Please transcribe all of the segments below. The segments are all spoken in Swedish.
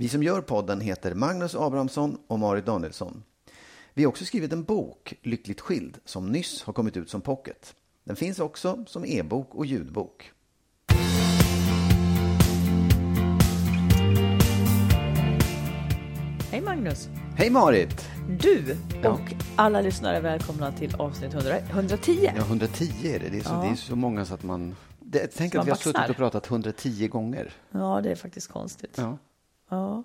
Vi som gör podden heter Magnus Abrahamsson och Marit Danielsson. Vi har också skrivit en bok, Lyckligt skild, som nyss har kommit ut som pocket. Den finns också som e-bok och ljudbok. Hej Magnus! Hej Marit! Du Ja. och alla lyssnare välkomna till avsnitt 100, 110. Ja, 110 är det. Det är så, Ja. det är så många så att man... Det, tänk man att vi har suttit och pratat 110 gånger. Ja, det är faktiskt konstigt. Ja. Ja.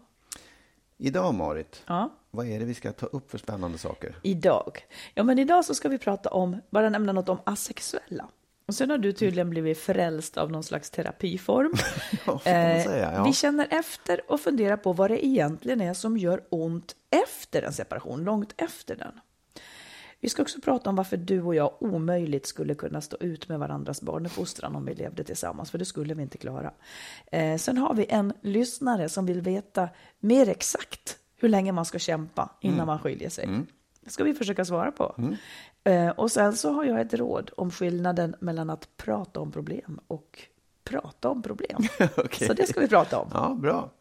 Idag Marit, ja. vad är det vi ska ta upp för spännande saker? Idag. Ja, men idag så ska vi prata om, bara nämna något om asexuella. Och sen har du tydligen blivit frälst av någon slags terapiform. Ja, Eh, säga. Ja. Vi känner efter och funderar på vad det egentligen är som gör ont efter en separation, långt efter den. Vi ska också prata om varför du och jag omöjligt skulle kunna stå ut med varandras barnuppfostran om vi levde tillsammans, för det skulle vi inte klara. Eh, sen har vi en lyssnare som vill veta mer exakt hur länge man ska kämpa innan man skiljer sig. Det ska vi försöka svara på. Eh, och sen så har jag ett råd om skillnaden mellan att prata om problem och prata om problem. Okej. Så det ska vi prata om. Ja, bra.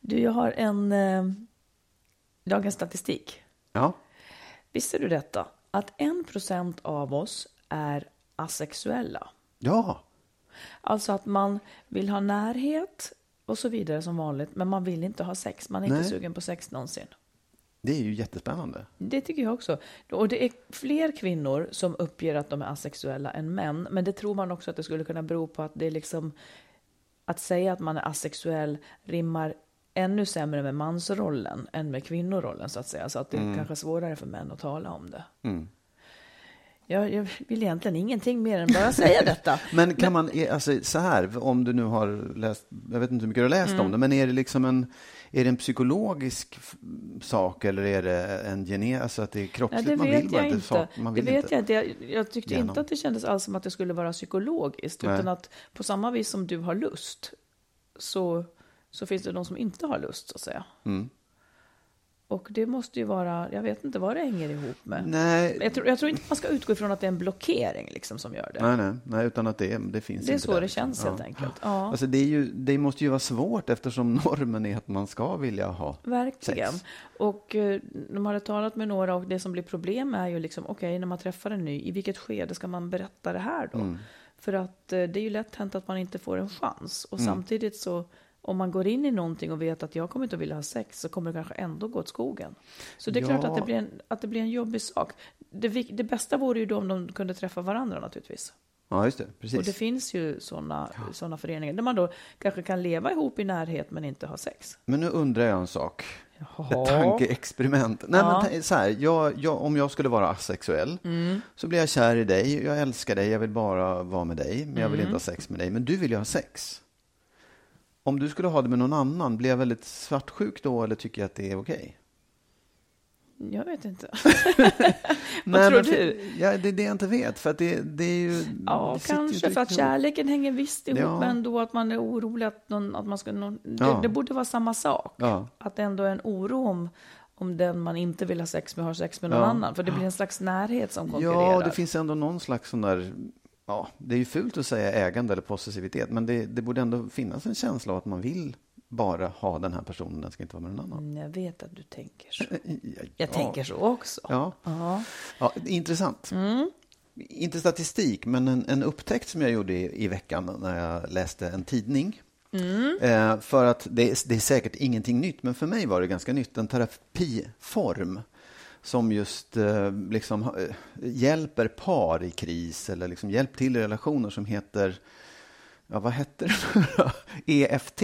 Du, jag har en eh, dagens statistik. Ja, Visste du detta? Att en procent av oss är asexuella. ja. Alltså att man vill ha närhet och så vidare som vanligt, men man vill inte ha sex. Man är inte Nej. sugen på sex någonsin. det är ju jättespännande. Det tycker jag också. Och det är fler kvinnor som uppger att de är asexuella än män. Men det tror man också att det skulle kunna bero på att det är liksom att säga att man är asexuell rimmar ännu sämre med mansrollen än med kvinnorollen så att säga. Så att det är kanske svårare för män att tala om det. Jag, jag vill egentligen ingenting mer än bara säga detta. Men kan man, är- alltså så här, om du nu har läst, jag vet inte hur mycket du har läst Mm. om det, men är det liksom en, är det en psykologisk sak eller är det en gene, alltså att det är Nej, kroppsligt? det man vet vill bara jag inte, sak- man Det vill vet inte. jag inte. Jag, jag tyckte Genom. inte att det kändes alls som att det skulle vara psykologiskt. Nej. Utan att på samma vis som du har lust så, så finns det de som inte har lust så att säga. Mm. Och det måste ju vara, jag vet inte vad det hänger ihop med. Nej, Jag tror, jag tror inte man ska utgå ifrån att det är en blockering liksom som gör det. nej, nej, nej, utan att det, det finns det är inte så där, det liksom. känns helt Ja. enkelt. Ja, Alltså det, är ju, det måste ju vara svårt eftersom normen är att man ska vilja ha verkligen. sex. Och eh, de hade talat med några och det som blir problem är ju liksom, okej, när man träffar en ny, i vilket skede ska man berätta det här då? Mm. För att eh, det är ju lätt hänt att man inte får en chans. Och Mm. samtidigt så, om man går in i någonting och vet att jag kommer inte att vilja ha sex, så kommer det kanske ändå gå åt skogen. Så det är klart Ja. att det, blir en, att det blir en jobbig sak. Det, det bästa vore ju då om de kunde träffa varandra naturligtvis. Ja, just det, precis. Och det finns ju sådana såna föreningar där man då kanske kan leva ihop i närhet men inte ha sex. Men nu undrar jag en sak. Jaha. Ett tankeexperiment. Nej, Ja. men så här, jag, jag, om jag skulle vara asexuell Mm. så blir jag kär i dig, jag älskar dig, jag vill bara vara med dig, men jag vill Mm. inte ha sex med dig. Men du vill ju ha sex. Om du skulle ha det med någon annan, blir jag väldigt svartsjuk då eller tycker jag att det är okej? Jag vet inte. Vad tror men du? Ja, det är det jag inte vet, för att det, det är ju... Ja, kanske för att kärleken hänger visst ihop, Ja. men ändå att man är orolig att, någon, att man ska... Någon, det, Ja. det borde vara samma sak. Ja. Att det ändå är en oro om, om den man inte vill ha sex med har sex med någon annan. För det blir en slags närhet som konkurrerar. Ja, det finns ändå någon slags sån där, ja, det är ju fult att säga ägande eller possessivitet, men det, det borde ändå finnas en känsla av att man vill bara ha den här personen, den ska inte vara med någon annan. Mm, Jag vet att du tänker så. Ja, Jag tänker så också. Ja, Ja. ja intressant. Mm. Inte statistik, men en, en upptäckt som jag gjorde i, i veckan när jag läste en tidning. Mm. Eh, för att det, det är säkert ingenting nytt, men för mig var det ganska nytt. En terapiform som just eh, liksom, eh, hjälper par i kris eller liksom hjälp till i relationer som heter, ja vad hette det då? EFT.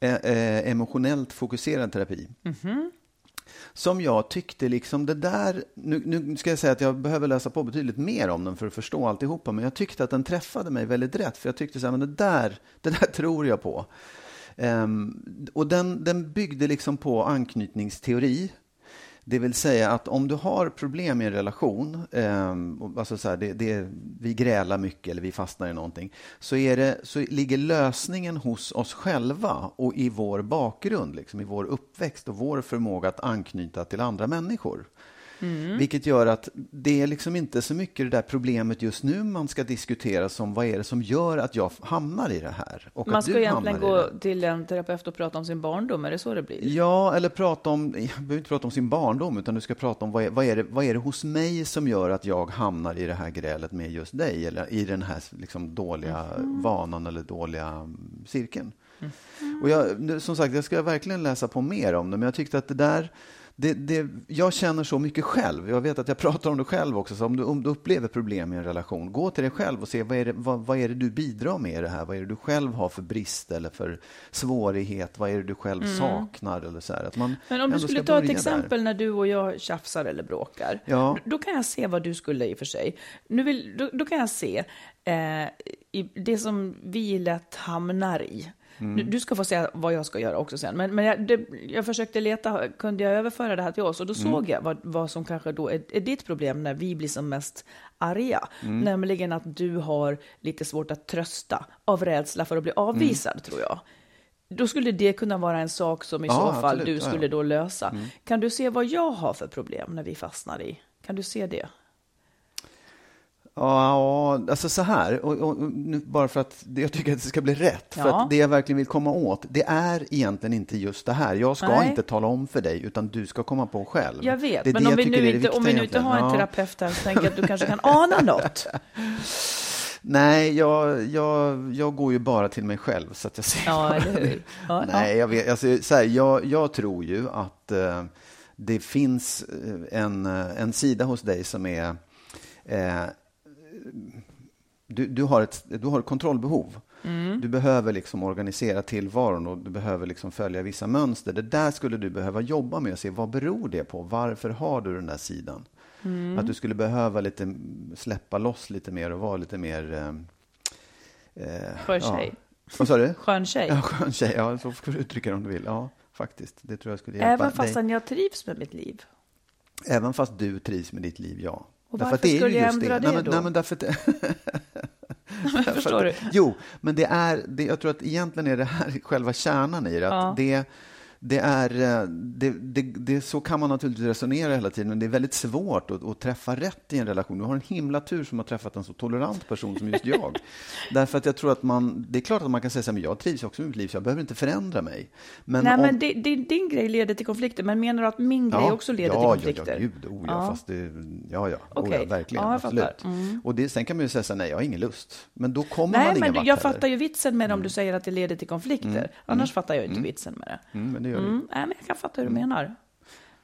Eh, emotionellt fokuserad terapi. Som jag tyckte liksom det där, nu, nu ska jag säga att jag behöver läsa på betydligt mer om den för att förstå alltihopa, men jag tyckte att den träffade mig väldigt rätt, för jag tyckte så här, men det där, det där tror jag på. Ehm, och den, den byggde liksom på anknytningsteori, det vill säga att om du har problem i en relation, eh, alltså så här, det, det, vi grälar mycket eller vi fastnar i någonting, så, är det, så ligger lösningen hos oss själva och i vår bakgrund, liksom, i vår uppväxt och vår förmåga att anknyta till andra människor. Vilket gör att det är liksom inte så mycket det där problemet just nu man ska diskutera som vad är det som gör att jag hamnar i det här? Och Man ska egentligen gå till en terapeut och prata om sin barndom, är det så det blir? Ja, eller prata om, jag behöver inte prata om sin barndom, utan du ska prata om vad är, vad, är det, vad är det hos mig som gör att jag hamnar i det här grälet med just dig, eller i den här liksom, dåliga vanan eller dåliga mm, cirkeln. Och jag, som sagt, jag ska verkligen läsa på mer om det, men jag tyckte att det där det, det, jag känner så mycket själv. Jag vet att jag pratar om det själv också. Så om, du, om du upplever problem i en relation, gå till dig själv och se vad är, det, vad, vad är det du bidrar med i det här? Vad är det du själv har för brist eller för svårighet? Vad är det du själv saknar? Eller så här, att man Mm. Men om du skulle ta ett exempel Där. när du och jag tjafsar eller bråkar. Ja. Då kan jag se vad du skulle i och för sig. Nu vill, då, då kan jag se eh, i det som vi lätt hamnar i. Mm. Du, ska få säga vad jag ska göra också sen. Men, men jag, det, jag försökte leta, kunde jag överföra det här till oss? Och då Mm. såg jag vad, vad som kanske då är, är ditt problem när vi blir som mest arga. Mm. Nämligen att du har lite svårt att trösta av rädsla för att bli avvisad, Mm. tror jag. Då skulle det kunna vara en sak som i Ja, så fall absolut. du Ja, skulle ja. då lösa. Kan du se vad jag har för problem när vi fastnar i? Kan du se det? Ja, alltså så här, och, och, nu, bara för att jag tycker att det ska bli rätt. För Ja. att det jag verkligen vill komma åt, det är egentligen inte just det här. Jag ska Nej. inte tala om för dig, utan du ska komma på själv. Jag vet, men om jag vi, tycker nu inte, om vi nu inte har en terapeut här så tänker jag att du kanske kan ana något. Nej, jag, jag, jag går ju bara till mig själv så att jag ser Ja, eller hur? Ja, Nej, jag, vet, alltså, så här, jag, jag tror ju att eh, det finns eh, en, eh, en sida hos dig som är... Eh, du, du, har ett, du har ett kontrollbehov. Mm. Du behöver liksom organisera tillvaron och du behöver liksom följa vissa mönster. Det där skulle du behöva jobba med och se vad beror det på? Varför har du den där sidan? Mm. Att du skulle behöva lite, släppa loss lite mer och vara lite mer... Eh, eh, Skön ja. tjej. Vad sa du? Skön tjej. Ja, skön tjej. Ja, så får du uttrycka det om du vill. Ja, faktiskt. Det tror jag skulle hjälpa Även dig. fastän jag trivs med mitt liv. Även fast du trivs med ditt liv, ja. Och Därför varför att det är ju skulle jag ändra det nej, men, då? Nej, men därför att det, Förstår du? Jo, men det är, det, jag tror att egentligen är det här själva kärnan i det. Att Ja. det, det är, eh, det, det, det, så kan man naturligtvis resonera hela tiden, men det är väldigt svårt att, att träffa rätt i en relation. Du har en himla tur som har träffat en så tolerant person som just jag. Därför att jag tror att man, det är klart att man kan säga så här, men jag trivs också med mitt liv, så jag behöver inte förändra mig. Men Nej, om- men det, det, din grej leder till konflikter, men menar du att min grej också leder ja, till konflikter? Ja, ja, gud, oh, ja, Ja. fast det, ja, ja, oh, Okej. ja verkligen, Ja, absolut. Mm. Och det, sen kan man ju säga så här, nej, jag har ingen lust. Men då kommer man Nej, ingen men jag heller. fattar ju vitsen med det om du säger att det leder till konflikter. Annars fattar jag ju inte vitsen med det. Mm, men det gör det. Mm. Nej, men jag kan fatta hur du menar.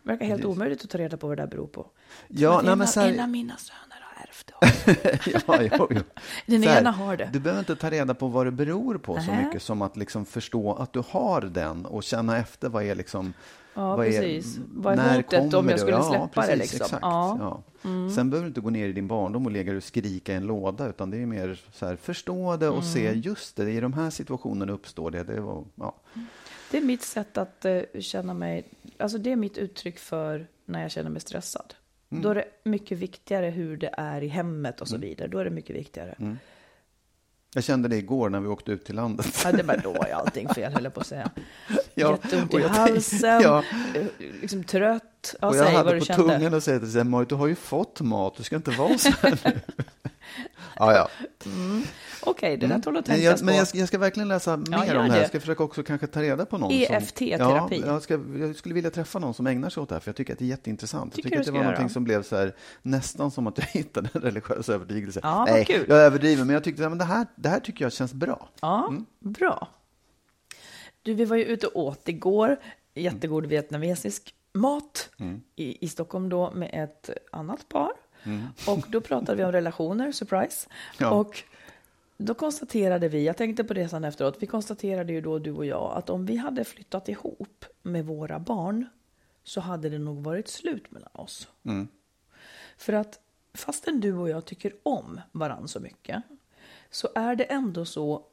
Det verkar helt omöjligt att ta reda på vad det där beror på. Ja, en, nej, men av, så här- en av mina söner har ärvt det. ja, jo, jo. Den här, ena har det. Du behöver inte ta reda på vad det beror på så mycket som att liksom förstå att du har den och känna efter vad är liksom Ja, vad precis. Vad är hotet om jag skulle ja, släppa det, precis, liksom? Exakt, Ja. ja. Sen behöver du inte gå ner i din barndom och lägga och skrika i en låda, utan det är mer så här, förstå det och se, Mm. just det, i de här situationerna uppstår det. det var, ja. Det är mitt sätt att eh, känna mig, alltså det är mitt uttryck för när jag känner mig stressad. Mm. Då är det mycket viktigare hur det är i hemmet och så vidare. Då är det mycket viktigare. Mm. Jag kände det igår när vi åkte ut till landet. Ja, det var då är allting fel, höll jag på att säga. Ja, jätteont i halsen, ja. eh, liksom trött. Ja, och jag hade på kände. tungan att säga till Marit, du har ju fått mat, du ska inte vara så här nu. ja, ja. Okej, det där tål att Men, tänkas jag, men på. jag, ska, jag ska verkligen läsa mer gör om det här. Jag ska försöka också kanske ta reda på någon EFT-terapi. Ja, jag, ska, jag skulle vilja träffa någon som ägnar sig åt det här, för jag tycker att det är jätteintressant. Tycker jag tycker att det var någonting göra. som blev så här, nästan som att jag hittade en religiös övertygelse. Ja, Nej, kul. jag överdriver, men jag tyckte att det här, det här tycker jag känns bra. Ja, Mm. bra. Du, vi var ju ute och åt igår jättegod vietnamesisk mat Mm. i, i Stockholm då med ett annat par. Och då pratade vi om relationer, surprise. Ja. Och då konstaterade vi, jag tänkte på resan efteråt, vi konstaterade ju då du och jag att om vi hade flyttat ihop med våra barn så hade det nog varit slut mellan oss. För att fastän du och jag tycker om varann så mycket så är det ändå så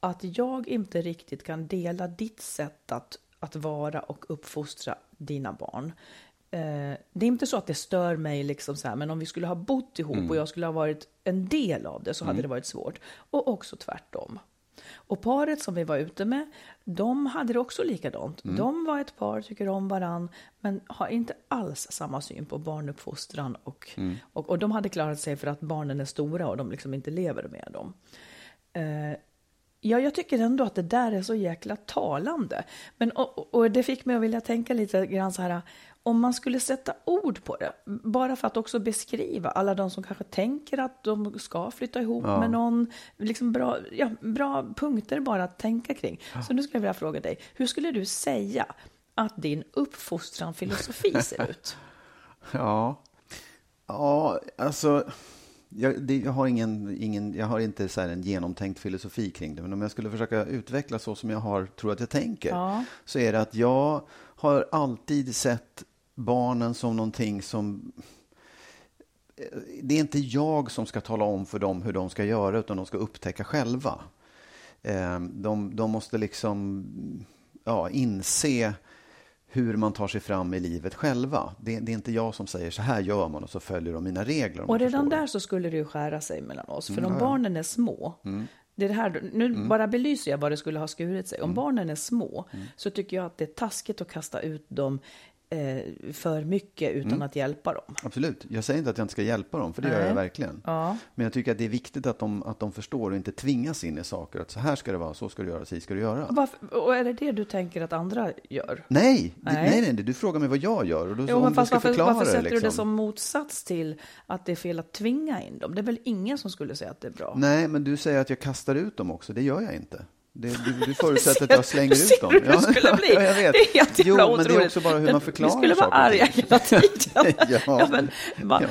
att jag inte riktigt kan dela ditt sätt att, att vara och uppfostra dina barn. Eh, det är inte så att det stör mig, liksom så här, men om vi skulle ha bott ihop och jag skulle ha varit en del av det så hade det varit svårt. Och också tvärtom. Och paret som vi var ute med, de hade det också likadant. De var ett par, tycker om varann, men har inte alls samma syn på barnuppfostran. Och, och, och de hade klarat sig för att barnen är stora och de liksom inte lever med dem. Eh, ja, jag tycker ändå att det där är så jäkla talande. Men, och, och- det fick mig att vilja tänka lite grann så här, om man skulle sätta ord på det, bara för att också beskriva alla de som kanske tänker att de ska flytta ihop med någon, liksom bra, ja, bra punkter bara att tänka kring. Så nu skulle jag vilja fråga dig, hur skulle du säga att din uppfostran filosofi ser ut? Ja, ja alltså... Jag, det, jag, har ingen, ingen, jag har inte så här en genomtänkt filosofi kring det, men om jag skulle försöka utveckla så som jag har, tror att jag tänker, Ja. så är det att jag har alltid sett barnen som någonting som... Det är inte jag som ska tala om för dem hur de ska göra, utan de ska upptäcka själva. Eh, De, de måste liksom ja, inse hur man tar sig fram i livet själva. Det, det är inte jag som säger så här gör man och så följer de mina regler. Och redan där så skulle det ju skära sig mellan oss. Mm, För om barnen är små, det är det här, nu bara belyser jag vad det skulle ha skurit sig. Mm. Om barnen är små så tycker jag att det är taskigt att kasta ut dem för mycket utan Mm. att hjälpa dem. Absolut. Jag säger inte att jag inte ska hjälpa dem, för det gör Nej. jag verkligen. Ja. Men jag tycker att det är viktigt att de, att de förstår och inte tvingas in i saker. Att så här ska det vara, så ska du göra, så ska du göra. Och, varför, och är det det du tänker att andra gör? Nej, det, Nej. nej, du frågar mig vad jag gör. Och då, Jo, men fast varför, varför sätter det, du det liksom. som motsats till att det är fel att tvinga in dem? Det är väl ingen som skulle säga att det är bra? Nej, men du säger att jag kastar ut dem också. Det gör jag inte. Det, du, du förutsätter att Ser- jag slänger ser ut dem. du hur det skulle bli? Ja, jag vet. Det är helt jo, men det är också bara hur man förklarar Vi skulle vara saker arga hela tiden. Ja. men, va?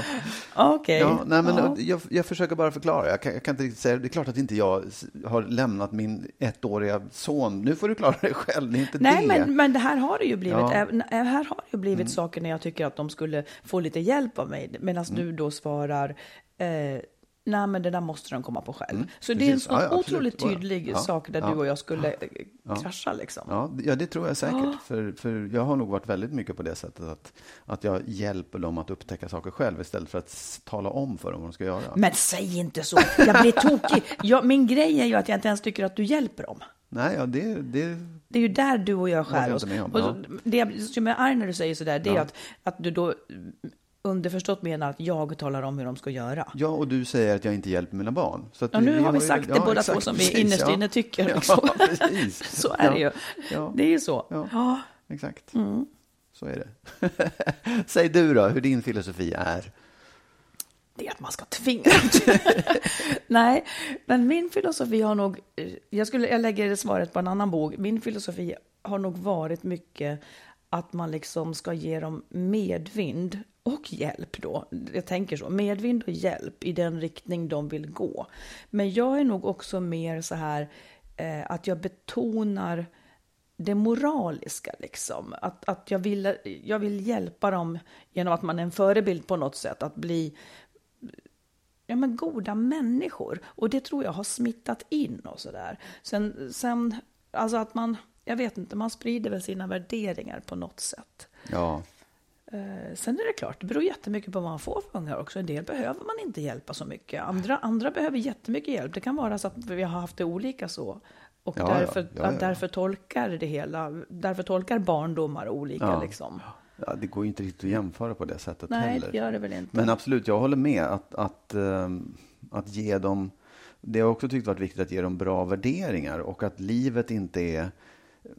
Okej. Ja, nej, men Ja. Jag, jag försöker bara förklara. Jag kan, jag kan inte riktigt säga, det är klart att inte jag har lämnat min ettåriga son. Nu får du klara dig själv, det är inte Nej, det. men, men det här har det ju blivit. Ja. Mm. även- Här har det ju blivit saker när jag tycker att de skulle få lite hjälp av mig. Medan Mm. du då svarar, eh, nej men det där måste de komma på själv. så det är en Mm. sån Ja, ja, otroligt tydlig Ja, sak där du och jag skulle ja. krascha liksom. Ja, det- tror jag säkert. För, för jag har nog varit väldigt mycket på det sättet att, att jag hjälper dem att upptäcka saker själv istället för att tala om för dem vad de ska göra. Men säg inte så, jag blir tokig. Jag, min grej är ju att jag inte ens tycker att du hjälper dem. Nej, ja, det, det, Det är ju där du och jag skär jag oss. Och ja. så- Det som är arg när du säger sådär, det är Ja. att, att du då underförstått menar att jag talar om hur de ska göra. ja, och du säger att jag inte hjälper mina barn. Så Ja, nu har vi ju- sagt det båda två som vi innerst ja. inne tycker. Liksom. Ja, precis. Så är det ju. Ja. Det är ju så. Ja. Ja. Exakt. Mm. Så är det. Säg du då, hur din filosofi är. Det är att man ska tvinga. Nej, men min filosofi har nog... Jag, skulle, jag lägger svaret på en annan bok. Min filosofi har nog varit mycket att man liksom ska ge dem medvind och hjälp då. Jag tänker så. Medvind och hjälp i den riktning de vill gå. Men jag är nog också mer så här eh, att jag betonar det moraliska liksom. Att, att jag, vill, jag vill hjälpa dem genom att man är en förebild på något sätt. Att bli ja, men goda människor. Och det tror jag har smittat in och sådär. Sen, sen, alltså att man, jag vet inte, man sprider väl sina värderingar på något sätt. Ja, sen är det klart, det beror jättemycket på vad man får för ungar också. En del behöver man inte hjälpa så mycket. Andra, andra behöver jättemycket hjälp. Det kan vara så att vi har haft det olika så. Och Ja, därför, Ja, ja, därför tolkar det hela, därför tolkar barndomar olika liksom. Ja, det går ju inte riktigt att jämföra på det sättet Nej, heller. det gör det väl inte. Men absolut, jag håller med att, att, ehm, att ge dem... Det har jag också tyckt varit viktigt att ge dem bra värderingar och att livet inte är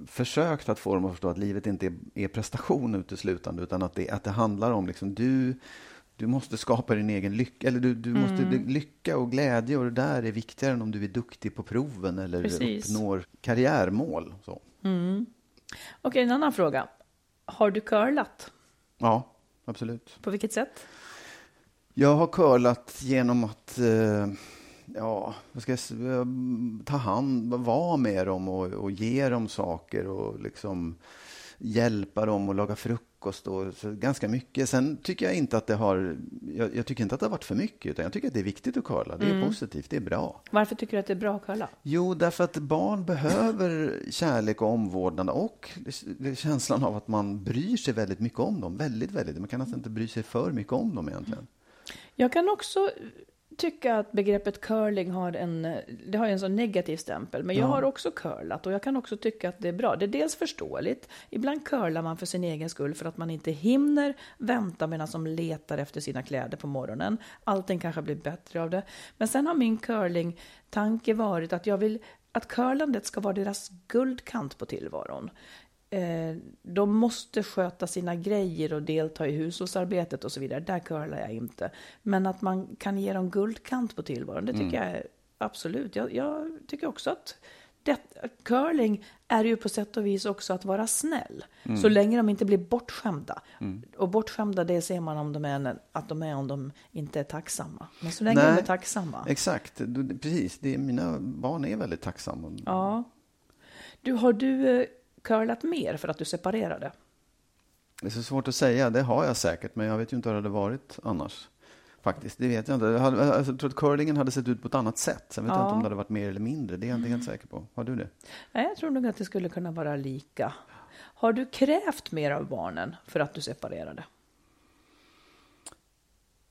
försökt att få dem att förstå att livet inte är, är prestation uteslutande utan att det, att det handlar om liksom du, du måste skapa din egen lycka, eller du, du måste Mm. lycka och glädje och det där är viktigare än om du är duktig på proven eller Precis. uppnår karriärmål. Så. Okej, en annan fråga. Har du curlat? Ja, absolut. På vilket sätt? Jag har curlat genom att eh, ja, vad ska jag, eh, ta hand, vara med dem och, och ge dem saker och liksom hjälpa dem att laga frukost och så ganska mycket. Sen tycker jag inte att det har, jag, jag tycker inte att det har varit för mycket utan jag tycker att det är viktigt att curla. Det är positivt, det är bra. Varför tycker du att det är bra att curla? Jo, därför att barn behöver kärlek och omvårdnad och känslan av att man bryr sig väldigt mycket om dem. Väldigt, väldigt. Man kan nästan inte bry sig för mycket om dem egentligen. Jag kan också tycka att begreppet curling har en, det har en sån negativ stämpel. Men jag Ja. har också curlat och jag kan också tycka att det är bra. Det är dels förståeligt. Ibland curlar man för sin egen skull för att man inte hinner vänta medan de letar efter sina kläder på morgonen. Allting kanske blir bättre av det. Men sen har min curling-tanke varit att jag vill att curlandet ska vara deras guldkant på tillvaron. Eh, de måste sköta sina grejer och delta i hushållsarbetet och så vidare. Där curlar jag inte. Men att man kan ge dem guldkant på tillvaron, det tycker jag är absolut. Jag, jag tycker också att det, curling är ju på sätt och vis också att vara snäll. Så länge de inte blir bortskämda. Och bortskämda, det ser man om de är, att de är om de inte är tacksamma. Men så länge Nej. de är tacksamma. Exakt, Du- precis. Det, mina barn är väldigt tacksamma. Ja. Du, har du eh, curlat mer för att du separerade? Det är så svårt att säga. Det har jag säkert, men jag vet ju inte hur det hade varit annars. Faktiskt, det vet jag inte. Jag, hade, alltså, jag tror att curlingen hade sett ut på ett annat sätt. Sen vet jag Ja. inte om det hade varit mer eller mindre. Det är jag inte helt säker på. Har du det? Nej, jag tror nog att det skulle kunna vara lika. Har du krävt mer av barnen för att du separerade?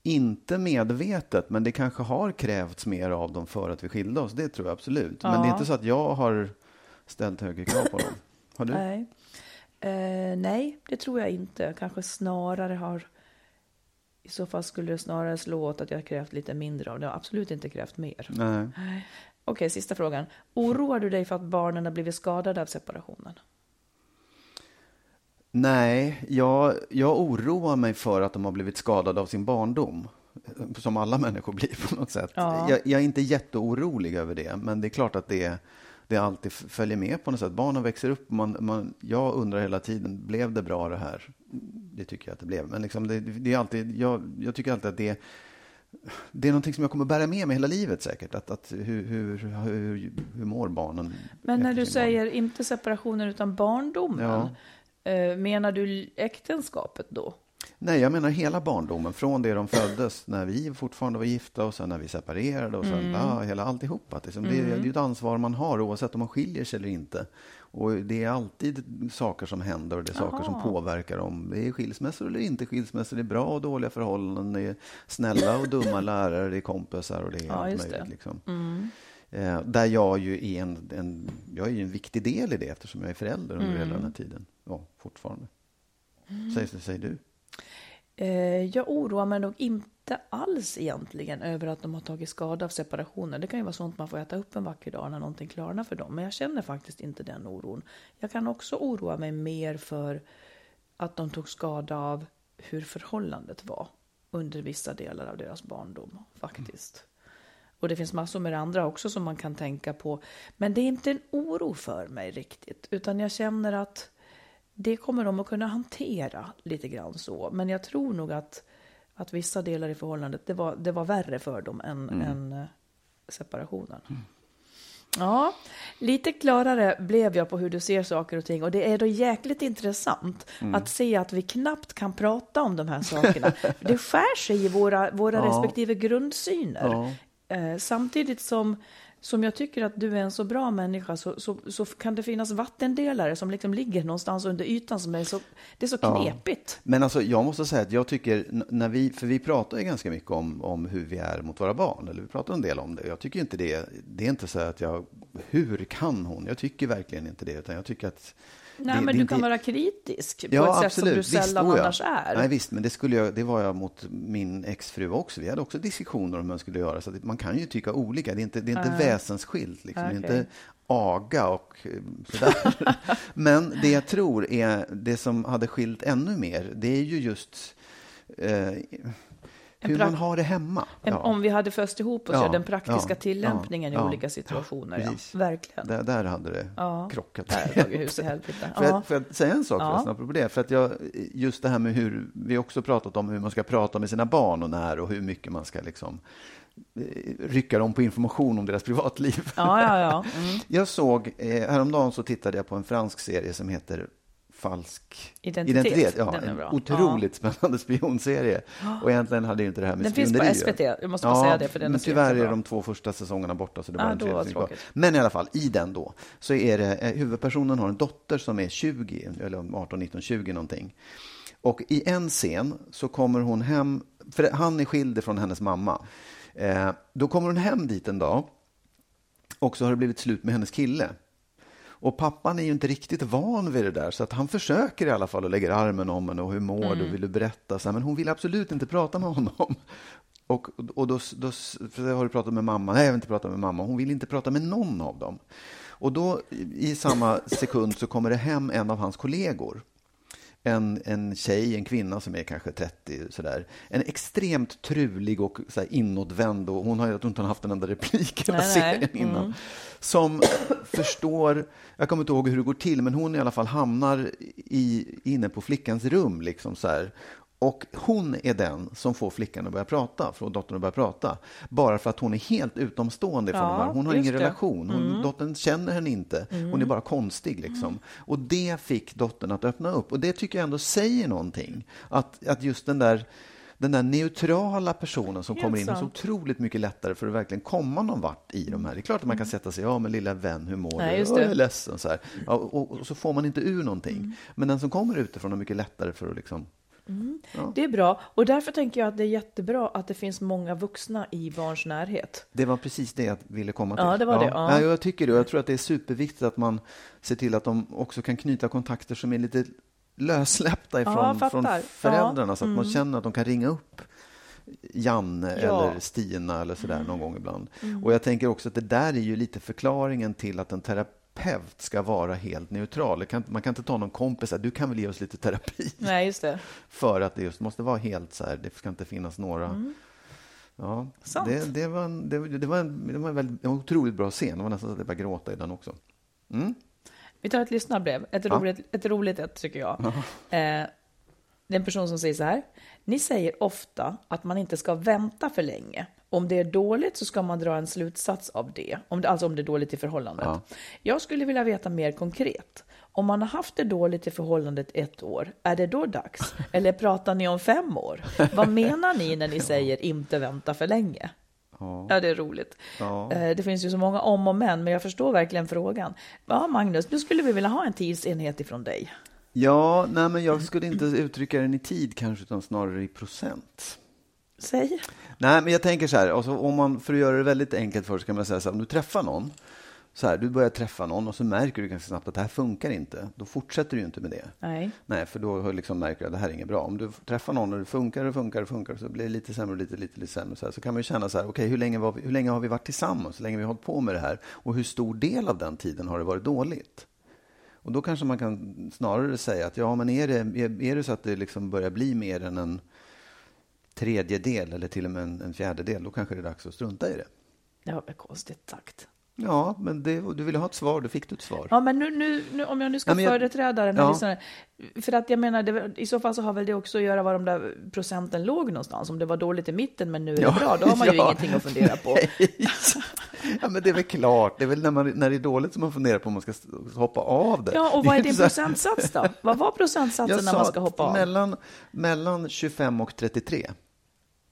Inte medvetet, men det kanske har krävts mer av dem för att vi skilde oss. Det tror jag absolut. Men Ja. det är inte så att jag har ställt högre krav på dem. Har du? Nej. Eh, nej, det tror jag inte. Kanske snarare har... I så fall skulle det snarare slå åt att jag krävt lite mindre av det. Jag har absolut inte krävt mer. Nej. Okej, sista frågan. Oroar du dig för att barnen har blivit skadade av separationen? Nej, jag, jag oroar mig för att de har blivit skadade av sin barndom. Som alla människor blir på något sätt. Ja. Jag, jag är inte jätteorolig över det, men det är klart att det, det alltid följer med på något sätt. Barnen växer upp, man, man, jag undrar hela tiden, blev det bra det här? Det tycker jag att det blev. Men liksom det, det är alltid, jag, jag tycker alltid att det det är någonting som jag kommer bära med mig hela livet säkert. Att, att hur, hur, hur, hur mår barnen? Men när du säger inte separationen utan barndomen, Ja. eh, menar du äktenskapet då? Nej, jag menar hela barndomen. Från det de föddes, när vi fortfarande var gifta och sen när vi separerade och sen ja, hela alltihopa. Liksom, det, är- det är ju ett ansvar man har oavsett om man skiljer sig eller inte. Och det är alltid saker som händer och det är saker som Jaha. påverkar om det är skilsmässor eller inte skilsmässor. Det är bra och dåliga förhållanden, det är snälla och dumma lärare, det är kompisar och det är Ja, allt det. möjligt. Liksom. Eh, där jag ju är en, en, jag är ju en viktig del i det eftersom jag är förälder under hela den här tiden. Ja, fortfarande. Säg, säg du. Eh, jag oroar mig nog inte alls egentligen över att de har tagit skada av separationen. Det kan ju vara sånt man får äta upp en vacker dag när någonting klarnar för dem. Men jag känner faktiskt inte den oron. Jag kan också oroa mig mer för att de tog skada av hur förhållandet var under vissa delar av deras barndom faktiskt. Och det finns massor med andra också som man kan tänka på. Men det är inte en oro för mig riktigt, utan jag känner att det kommer de att kunna hantera lite grann så. Men jag tror nog att, att vissa delar i förhållandet, det var, det var värre för dem än, än eh, separationen. Ja, lite klarare blev jag på hur du ser saker och ting. Och det är då jäkligt intressant att se att vi knappt kan prata om de här sakerna. det skär sig i våra, våra Ja. respektive grundsyner. Ja. Eh, samtidigt som, som jag tycker att du är en så bra människa så, så, så kan det finnas vattendelare som liksom ligger någonstans under ytan som är så, det är så Ja. knepigt. Men alltså, jag måste säga att jag tycker, när vi, för vi pratar ju ganska mycket om, om hur vi är mot våra barn, eller vi pratar en del om det. Jag tycker inte det, det är inte så att jag hur kan hon? Jag tycker verkligen inte det, utan jag tycker att Nej, det, men det du kan vara kritisk på Ja, ett absolut. sätt som du Visst, sällan oh annars är. Nej, visst, men det, skulle jag, det var jag mot min exfru också. Vi hade också diskussioner om hur man skulle göra. Så man kan ju tycka olika. Det är inte, det är inte väsensskilt. Liksom. Det är inte aga och eh, sådär. men det jag tror är det som hade skilt ännu mer, det är ju just eh, hur man har det hemma. En- Ja. Om vi hade föst ihop oss, Ja, den praktiska tillämpningen i olika situationer. Verkligen. Där, där hade det krockat. Där hus i helvete. Får, Ja. jag, får jag säga en sak Ja. förresten, det? För att jag, just det här med hur vi också pratat om hur man ska prata med sina barn och när och hur mycket man ska liksom eh, rycka dem på information om deras privatliv. Ja, ja, ja. Mm. Jag såg, eh, häromdagen så tittade jag på en fransk serie som heter Falsk Identitet. Ja, Den är en otroligt spännande spionserie. Och egentligen hade ju inte det här med Den finns på spioneri att SVT. Jag måste bara säga det, för den är men tyvärr är bra. de två första säsongerna borta. Så det Ah, var en då tredje var. Men i alla fall, i den då, så är det, eh, huvudpersonen har en dotter som är 20, eller 18, 19, 20 någonting. Och i en scen så kommer hon hem, för han är skild från hennes mamma. Eh, då kommer hon hem dit en dag och så har det blivit slut med hennes kille. Och pappan är ju inte riktigt van vid det där, så att han försöker i alla fall och lägger armen om henne och hur mår du, vill du berätta? Så här, men hon vill absolut inte prata med honom. Och, och då, då har du pratat med mamma? Nej, jag vill inte prata med mamma. Hon vill inte prata med någon av dem. Och då i samma sekund så kommer det hem en av hans kollegor. En, en tjej, en kvinna som är kanske 30, sådär. En extremt trulig och så här, inåtvänd. Och hon har, jag tror inte hon haft en enda replik nej. serien innan. Som förstår, jag kommer inte ihåg hur det går till, men hon i alla fall hamnar i, inne på flickans rum. Liksom så här. Och hon är den som får flickan att börja prata, får dottern att börja prata. Bara för att hon är helt utomstående från Ja, de här. Hon har ingen det. relation. Hon, Dottern känner henne inte. Hon är bara konstig. Liksom. Och det fick dottern att öppna upp. Och det tycker jag ändå säger någonting. Att, att just den där den där neutrala personen som Helt kommer in är så sant. otroligt mycket lättare för att verkligen komma någon vart i de här. Det är klart att man kan sätta sig, ja men lilla vän, hur mår Nej, du? just "Ja, det. Jag är ledsen. Så. Ja, och, och så får man inte ur någonting. Men den som kommer utifrån är mycket lättare för att liksom... Det är bra. Och därför tänker jag att det är jättebra att det finns många vuxna i barns närhet. Det var precis det jag ville komma till. Ja, det var det, ja. Ja, jag tycker det. Jag tror att det är superviktigt att man ser till att de också kan knyta kontakter som är lite lössläppta ifrån från Ja. Mm. föräldrarna så att man känner att de kan ringa upp Janne Ja. Mm. eller Stina eller sådär någon gång ibland. Och jag tänker också att det där är ju lite förklaringen till att en terapeut ska vara helt neutral. Kan, man kan inte ta någon kompis du kan väl ge oss lite terapi? Nej, just det. För att det just måste vara helt så här, det ska inte finnas några... Ja, Mm. Sant. det, det, var en, det, det var en, det var en, väldigt, en otroligt bra scen. Det var nästan så att jag började gråta i den också. Mm. Vi tar ett lyssnarbrev. Ett Ja. roligt, ett roligt ett, tycker jag. Eh, det är en person som säger så här. Ni säger ofta att man inte ska vänta för länge. Om det är dåligt så ska man dra en slutsats av det. Om det alltså om det är dåligt i förhållandet. Ja. Jag skulle vilja veta mer konkret. Om man har haft det dåligt i förhållandet ett år, är det då dags? Eller pratar ni om fem år? Vad menar ni när ni säger inte vänta för länge? Ja. Det är roligt. Ja. Eh, Det finns ju så många om och men, men jag förstår verkligen frågan. Ja, Magnus, nu skulle vi vilja ha en tidsenhet ifrån dig. Ja, nej, men jag skulle inte uttrycka den i tid kanske, utan snarare i procent. Säg. Nej, men jag tänker så här, alltså, om man, för att göra det väldigt enkelt för sig kan man säga så här, om du träffar någon, så här, du börjar träffa någon och så märker du ganska snabbt att det här funkar inte. Då fortsätter du ju inte med det. Nej. Nej, för då liksom märker du att det här är inget bra. Om du träffar någon och det funkar och funkar och funkar så blir det lite sämre och lite, lite, lite sämre. Så, här, så kan man ju känna så här, okej, hur, länge vi, hur länge har vi varit tillsammans? Hur länge har vi hållit på med det här? Och hur stor del av den tiden har det varit dåligt? Och då kanske man kan snarare säga att ja, men är det, är, är det så att det liksom börjar bli mer än en tredjedel eller till och med en, en fjärdedel, då kanske det är dags att strunta i det. Det var väl konstigt sagt. Ja, men det, du ville ha ett svar, då fick du ett svar. Ja, men nu, nu, nu om jag nu ska Ja, jag- företräda den här Ja. lyssnaren. För att jag menar, det, i så fall så har väl det också att göra var de där procenten låg någonstans. Om det var dåligt i mitten men nu är det Ja, bra, då har man ju ja. ingenting att fundera på. Ja, men det är väl klart. Det är väl när, man, när det är dåligt som man funderar på om man ska hoppa av det. Ja, och vad är din procentsats då? Vad var procentsatsen när man ska hoppa av? Mellan, mellan 25 och 33.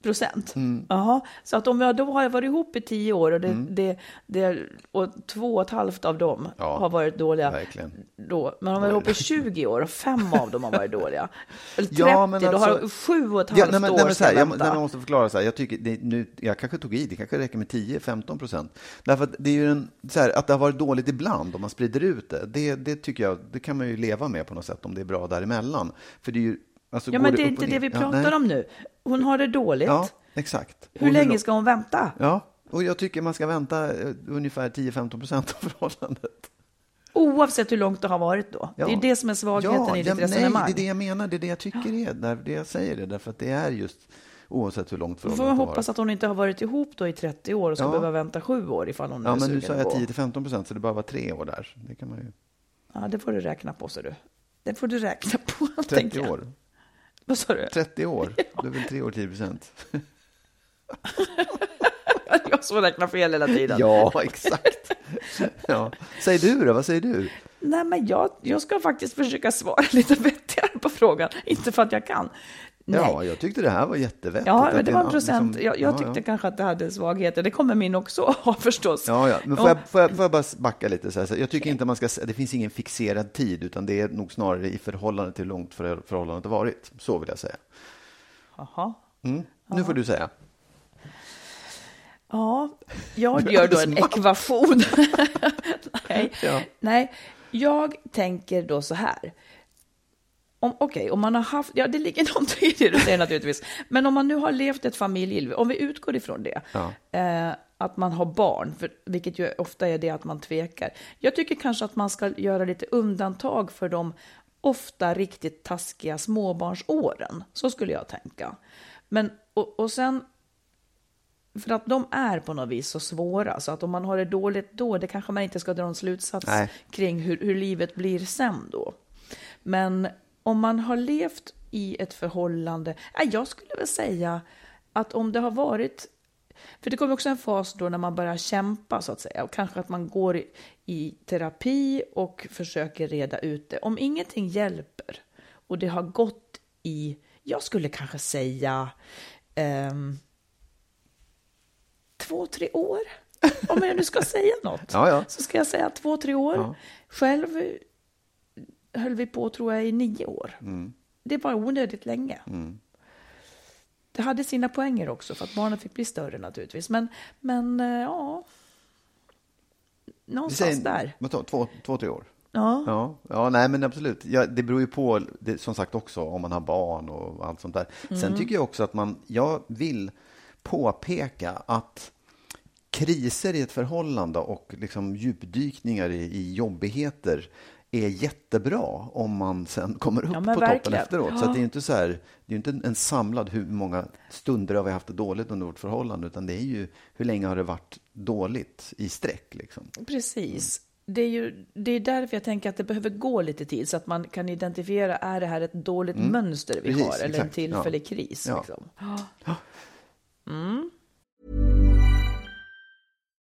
Procent? Jaha, så att om jag då har varit ihop i tio år och, det, det, det, och två och ett halvt av dem Ja, har varit dåliga, verkligen. då, men om jag varit ihop i 20 år och fem av dem har varit dåliga, eller 30, Ja, men då har alltså- jag sju och ett Ja, halvt nej, men, år nej, men så här, jag nej, jag måste förklara så här. Jag, tycker det, nu, jag kanske tog i, det kanske räcker med 10-15 procent. Därför att det är ju en, så här, att det har varit dåligt ibland om man sprider ut det. det. Det tycker jag, det kan man ju leva med på något sätt om det är bra däremellan. För det är ju, alltså, Ja, men det är inte det vi Ja, pratar nej. om nu. Hon har det dåligt. Ja, exakt. Hur Och länge ska hon vänta? Ja, och jag tycker man ska vänta eh, ungefär 10-15 procent av förhållandet. Oavsett hur långt det har varit då. Ja. Det är det som är svagheten i ditt ja, resonemang. Nej, det är det jag menar. Det är det jag tycker är. Det jag säger det. Därför att det är just oavsett hur långt får förhållandet har varit. hoppas att hon inte har varit ihop då i 30 år och ska Ja. behöva vänta sju år ifall hon Ja, är men nu sa jag gå. 10-15 procent, så det bara var tre år där. Det kan man ju... Ja, det får du räkna på, så du. Det får du räkna på, 30 tänker jag. år. Vad sa du? 30 år. Det är väl tre år 10 procent. Jag som räknar fel hela tiden. Ja, exakt. Ja. Säg du då, vad säger du? Nej, men jag, jag ska faktiskt försöka svara lite vettigare på frågan. Inte för att jag kan. Nej. Ja, jag tyckte det här var jättevettigt. Ja, men det var en procent. liksom- Jag, jag ja, tyckte ja. kanske att det hade svagheter. Det kommer min också ha förstås. Ja, ja. Men får jag, får, jag, får jag bara backa lite? Så här, jag tycker inte man ska det finns ingen fixerad tid, utan det är nog snarare i förhållande till hur långt för, förhållandet har varit. Så vill jag säga. Jaha. Mm. Nu får du säga. Ja, jag gör då en ekvation. Nej. Ja. Nej, jag tänker då så här. Om, Okej, om man har haft, ja det ligger någonting i det du säger naturligtvis, men om man nu har levt ett familjeliv, om vi utgår ifrån det, Ja. eh, att man har barn, för, vilket ju ofta är det att man tvekar. Jag tycker kanske att man ska göra lite undantag för de ofta riktigt taskiga småbarnsåren. Så skulle jag tänka. Men, och, och sen för att de är på något vis så svåra, så att om man har det dåligt då, det kanske man inte ska dra en slutsats Nej. kring hur, hur livet blir sen då. Men om man har levt i ett förhållande, jag skulle väl säga att om det har varit, för det kommer också en fas då när man börjar kämpa så att säga, och kanske att man går i, i terapi och försöker reda ut det. Om ingenting hjälper och det har gått i, jag skulle kanske säga, ehm, två, tre år. Om jag nu ska säga något Ja, ja. så ska jag säga två, tre år. Ja. Själv höll vi på, tror jag, i nio år. Mm. Det var onödigt länge. Det hade sina poänger också, för att barnen fick bli större naturligtvis. Men, men eh, ja, någonstans säger, där. tar, två, två, tre år? Ja. Ja, ja nej men absolut. Ja, det beror ju på, det, som sagt också, om man har barn och allt sånt där. Sen Mm. tycker jag också att man, jag vill påpeka att kriser i ett förhållande och liksom djupdykningar i, i jobbigheter är jättebra om man sen kommer upp Ja, på men toppen verkligen. efteråt. Så Ja. att det är ju inte så här, det är inte en, en samlad hur många stunder har vi haft det dåligt under vårt förhållande, utan det är ju hur länge har det varit dåligt i sträck liksom. Precis. Det är ju det är därför jag tänker att det behöver gå lite tid så att man kan identifiera, är det här ett dåligt mönster vi Precis, har eller en exakt. tillfällig Ja. kris? Liksom.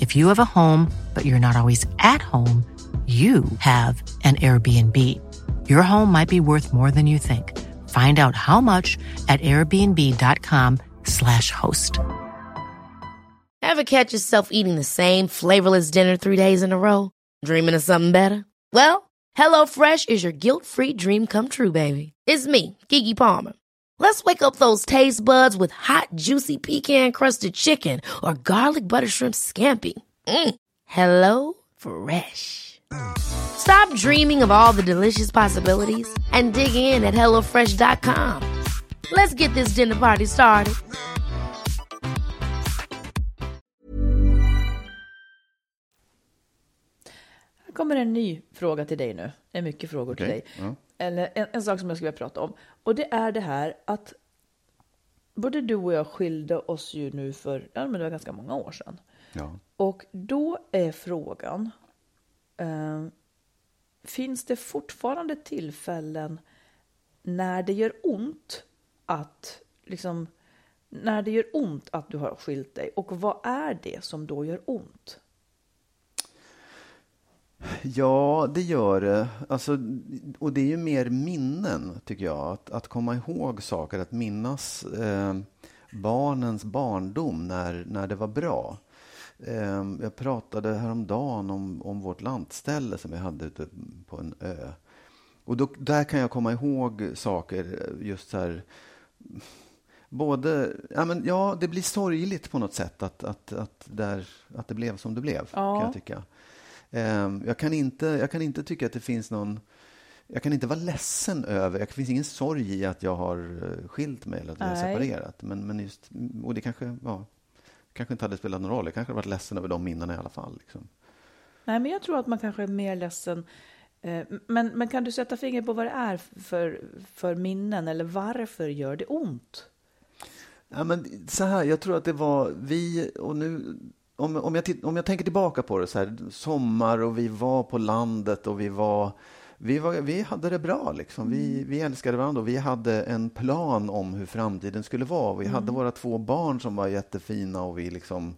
If you have a home, but you're not always at home, you have an Airbnb. Your home might be worth more than you think. Find out how much at airbnb.com/slash host. Ever catch yourself eating the same flavorless dinner three days in a row? Dreaming of something better? Well, HelloFresh is your guilt-free dream come true, baby. It's me, Kiki Palmer. Let's wake up those taste buds with hot, juicy pecan crusted chicken or garlic butter shrimp scampi. Mm. Hello Fresh. Stop dreaming of all the delicious possibilities and dig in at HelloFresh.com. Let's get this dinner party started. Här kommer en ny fråga till dig nu. Det är mycket frågor till Okej, dig. ja. Eller en, en sak som jag skulle vilja prata om. Och det är det här att både du och jag skilde oss ju nu för, ja men det var ganska många år sedan. Ja. Och då är frågan, eh, finns det fortfarande tillfällen när det gör ont att, liksom, när det gör ont att du har skilt dig? Och vad är det som då gör ont? Ja, det gör det. Alltså, och det är ju mer minnen, tycker jag. Att, att komma ihåg saker, att minnas eh, barnens barndom när, när det var bra. Eh, jag pratade häromdagen om, om vårt lantställe som vi hade ute på en ö. Och då, där kan jag komma ihåg saker, just så här... Både, ja, men, ja, det blir sorgligt på något sätt att, att, att, där, att det blev som det blev, Ja. kan jag tycka. Ehm, Jag kan, inte, jag kan inte tycka att det finns någon... Jag kan inte vara ledsen över... Det finns ingen sorg i att jag har eh, skilt mig eller att vi har separerat. Men, men just, och det kanske, ja, kanske inte hade spelat någon roll. Jag kanske hade varit ledsen över de minnena i alla fall. Liksom. Nej, men jag tror att man kanske är mer ledsen. Eh, Men, men kan du sätta fingret på vad det är för, för minnen eller varför gör det ont? Ja, men så här, jag tror att det var vi och nu om, om, jag, titt- om jag tänker tillbaka på det så här, sommar och vi var på landet och vi var vi, var, vi hade det bra. Liksom. Vi, vi älskade varandra och vi hade en plan om hur framtiden skulle vara. Vi hade våra två barn som var jättefina och vi liksom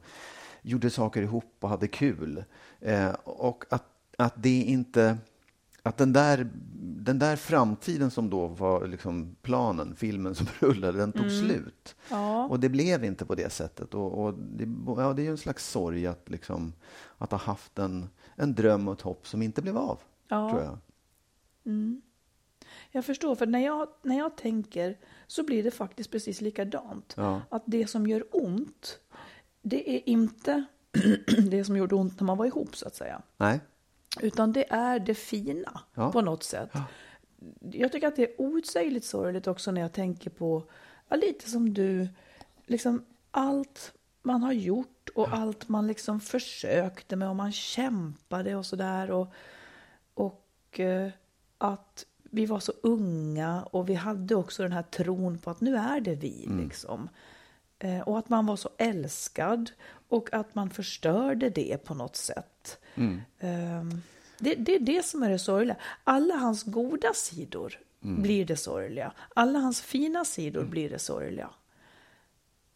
gjorde saker ihop och hade kul. Eh, och att, att det inte... Att den där, den där framtiden som då var liksom planen, filmen som rullade, den tog slut. Ja. Och det blev inte på det sättet. Och, och det, ja, det är ju en slags sorg att, liksom, att ha haft en, en dröm och ett hopp som inte blev av, Ja. tror jag. Jag förstår, för när jag, när jag tänker så blir det faktiskt precis likadant. Ja. Att det som gör ont, det är inte det som gjorde ont när man var ihop, så att säga. Nej? Utan det är det fina Ja. på något sätt. Jag tycker att det är outsägligt sorgligt också när jag tänker på, ja, lite som du, liksom allt man har gjort och allt man liksom försökte med och man kämpade och sådär. Och, och eh, att vi var så unga och vi hade också den här tron på att nu är det vi. Liksom. Eh, och att man var så älskad och att man förstörde det på något sätt. Ehm, det, det är det som är det sorgliga. Alla hans goda sidor blir det sorgliga. Alla hans fina sidor blir det sorgliga.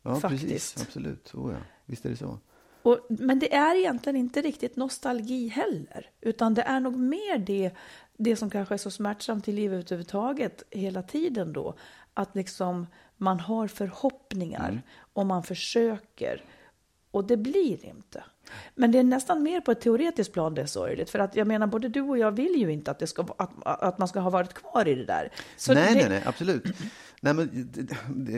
Ja, Faktiskt. precis. Absolut. Oh, ja. Visst är det så. Och, men det är egentligen inte riktigt nostalgi heller, utan det är nog mer det, det som kanske är så smärtsamt i livet överhuvudtaget hela tiden då, att liksom man har förhoppningar och man försöker och det blir inte. Men det är nästan mer på ett teoretiskt plan det är sorgligt, för att jag menar både du och jag vill ju inte att, det ska, att, att man ska ha varit kvar i det där. Så nej, det, nej, nej, absolut. Nej, men,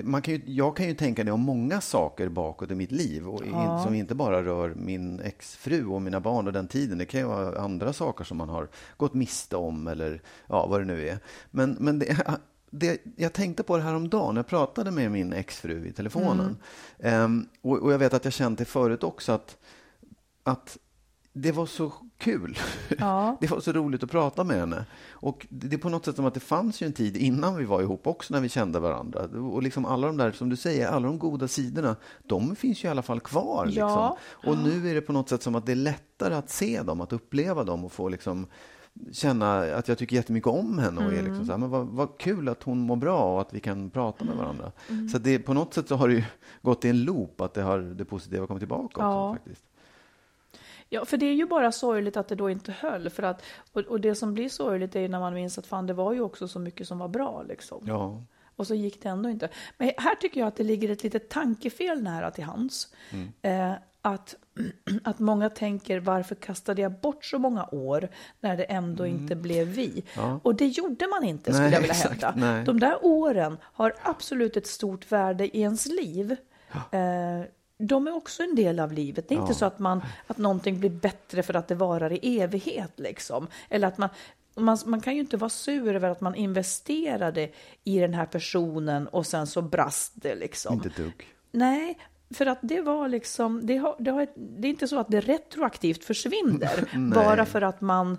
man kan ju, jag kan ju tänka det om många saker bakåt i mitt liv och in, som inte bara rör min exfru och mina barn och den tiden. Det kan ju vara andra saker som man har gått miste om eller ja, vad det nu är. Men, men det, det, jag tänkte på det här om dagen. Jag pratade med min exfru i telefonen. Ehm, och, och jag vet att jag känt det förut också att, att det var så kul. Ja. Det var så roligt att prata med henne. Och det är på något sätt som att det fanns ju en tid innan vi var ihop också när vi kände varandra. Och liksom alla de där, som du säger, alla de goda sidorna, de finns ju i alla fall kvar. Liksom. Ja. Och nu är det på något sätt som att det är lättare att se dem, att uppleva dem och få liksom känna att jag tycker jättemycket om henne och är liksom så här, men vad, vad kul att hon mår bra och att vi kan prata med varandra. Så det, på något sätt så har det ju gått i en loop att det, har, det positiva kommit tillbaka Ja. också faktiskt. Ja, för det är ju bara sorgligt att det då inte höll. För att, och, och det som blir sorgligt är när man minns att fan, det var ju också så mycket som var bra. Liksom. Ja. Och så gick det ändå inte. Men här tycker jag att det ligger ett litet tankefel nära till hands. Eh, att, att många tänker varför kastade jag bort så många år när det ändå inte blev vi? Mm. Ja. Och det gjorde man inte skulle Nej, jag vilja exakt, hävda. nej. De där åren har absolut ett stort värde i ens liv. Eh, de är också en del av livet. Det är inte så att, man, att någonting blir bättre för att det varar i evighet. Liksom. Eller att man, man, man kan ju inte vara sur över att man investerade i den här personen och sen så brast det. Liksom. Inte dugg. Nej, för att det var liksom, det, har, det, har, det är inte så att det retroaktivt försvinner bara för att man,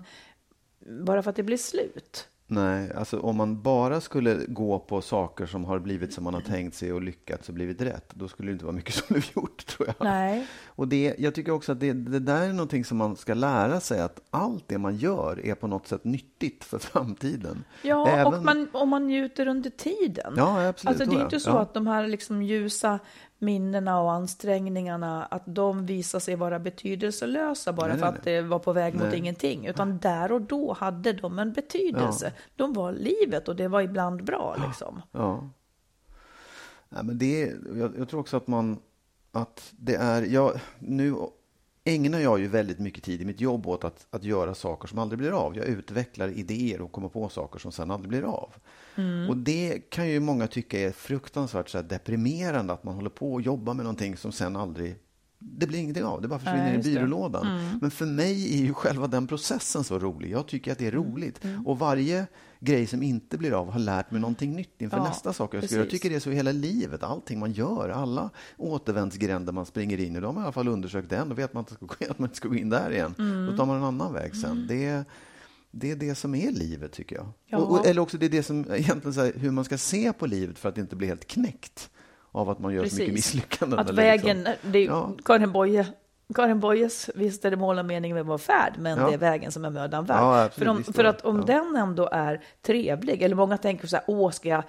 bara för att det blir slut. Nej, alltså om man bara skulle gå på saker som har blivit som man har tänkt sig och lyckats och blivit rätt, då skulle det inte vara mycket som blev gjort, tror jag. Nej. Och det, jag tycker också att det, det där är någonting som man ska lära sig, att allt det man gör är på något sätt nyttigt för framtiden. Ja, Även- och man, och man njuter under tiden. Ja, absolut, Alltså, det är inte så Ja. att de här liksom ljusa minnena och ansträngningarna, att de visar sig vara betydelselösa bara Nej, för nej, att det var på väg mot Nej. ingenting. Utan där och då hade de en betydelse. De var livet och det var ibland bra. Liksom. Ja. Nej, men det, jag, jag tror också att man, att det är, jag, nu ägnar jag ju väldigt mycket tid i mitt jobb åt att, att göra saker som aldrig blir av. Jag utvecklar idéer och kommer på saker som sen aldrig blir av. Och det kan ju många tycka är fruktansvärt så deprimerande att man håller på och jobbar med någonting som sen aldrig det blir ingenting av, det bara försvinner Nej, i byrålådan. Men för mig är ju själva den processen så rolig. Jag tycker att det är roligt. Och varje grej som inte blir av har lärt mig någonting nytt inför Ja, nästa sak jag ska göra. Jag precis. tycker det är så i hela livet. Allting man gör, alla återvändsgränder man springer in i, de har i alla fall undersökt den. Då vet man att, man inte ska, gå in där igen. Mm. Då tar man en annan väg sen. Det, är, det är det som är livet, tycker jag. Ja. Och, och, eller också det är det som egentligen så här, hur man ska se på livet för att inte bli helt knäckt av att man gör så mycket misslyckanden. Att eller vägen, liksom. det är, Ja. Karin Boye Karin Boyes, visst är det mål och mening med vår färd, men Ja. det är vägen som är mödan värd. Ja, för om, för att om Ja. den ändå är trevlig, eller många tänker så här, åh, ska jag,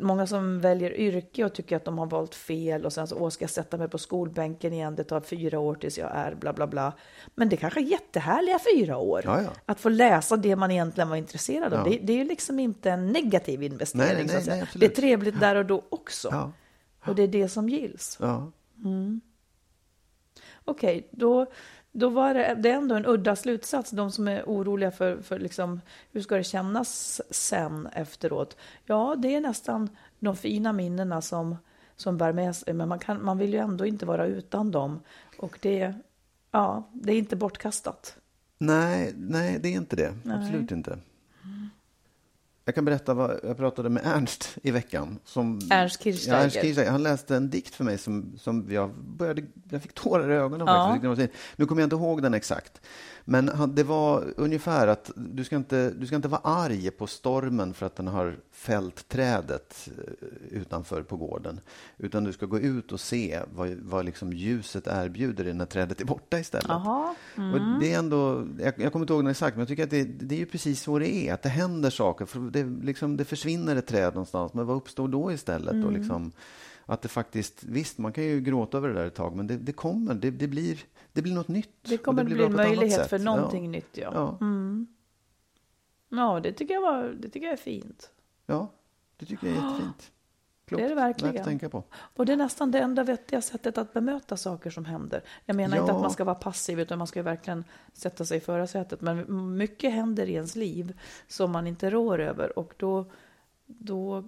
många som väljer yrke och tycker att de har valt fel och sen så, åh, ska jag sätta mig på skolbänken igen, det tar fyra år tills jag är bla bla bla. Men det kanske är jättehärliga fyra år. Att få läsa det man egentligen var intresserad av. Det, det är ju liksom inte en negativ investering. Nej, nej, nej, det är trevligt där och då också. Och det är det som gills. Ja. Okej, då, då var det, det är ändå en udda slutsats. De som är oroliga för, för liksom, hur ska det kännas sen efteråt? Ja, det är nästan de fina minnena som, som bär med sig, men man, kan, man vill ju ändå inte vara utan dem. Och det, ja, det är inte bortkastat. Nej, nej, det är inte det. Absolut inte. Jag kan berätta vad jag pratade med Ernst i veckan. Som, Ernst Kirchsteiger. Ja, Ernst Kirchsteiger. Han läste en dikt för mig som, som jag började, jag fick tårar i ögonen. Ja. Faktiskt. Nu kommer jag inte ihåg den exakt. Men det var ungefär att du ska, inte, du ska inte vara arg på stormen för att den har fällt trädet eh, utanför på gården. Utan du ska gå ut och se vad, vad liksom ljuset erbjuder dig när trädet är borta istället. Jaha. Och det är ändå, jag, jag kommer inte ihåg den exakt, men jag tycker att det, det är ju precis så det är. Att det händer saker. För det, liksom, det försvinner ett träd någonstans, men vad uppstår då istället? Och liksom, att det faktiskt, visst, man kan ju gråta över det där ett tag, men det, det kommer, det, blir, det blir något nytt. Det kommer att blir bli en möjlighet för någonting ja. nytt. Ja. Ja, ja, det tycker jag, var, det tycker jag är fint. ja, det tycker jag är jättefint. Klokt. Det är det verkligen. Att tänka på. Och det är nästan det enda vettiga sättet att bemöta saker som händer. Jag menar inte Ja. att man ska vara passiv, utan man ska verkligen sätta sig i förarsätet. Men mycket händer i ens liv som man inte rår över. Och då, då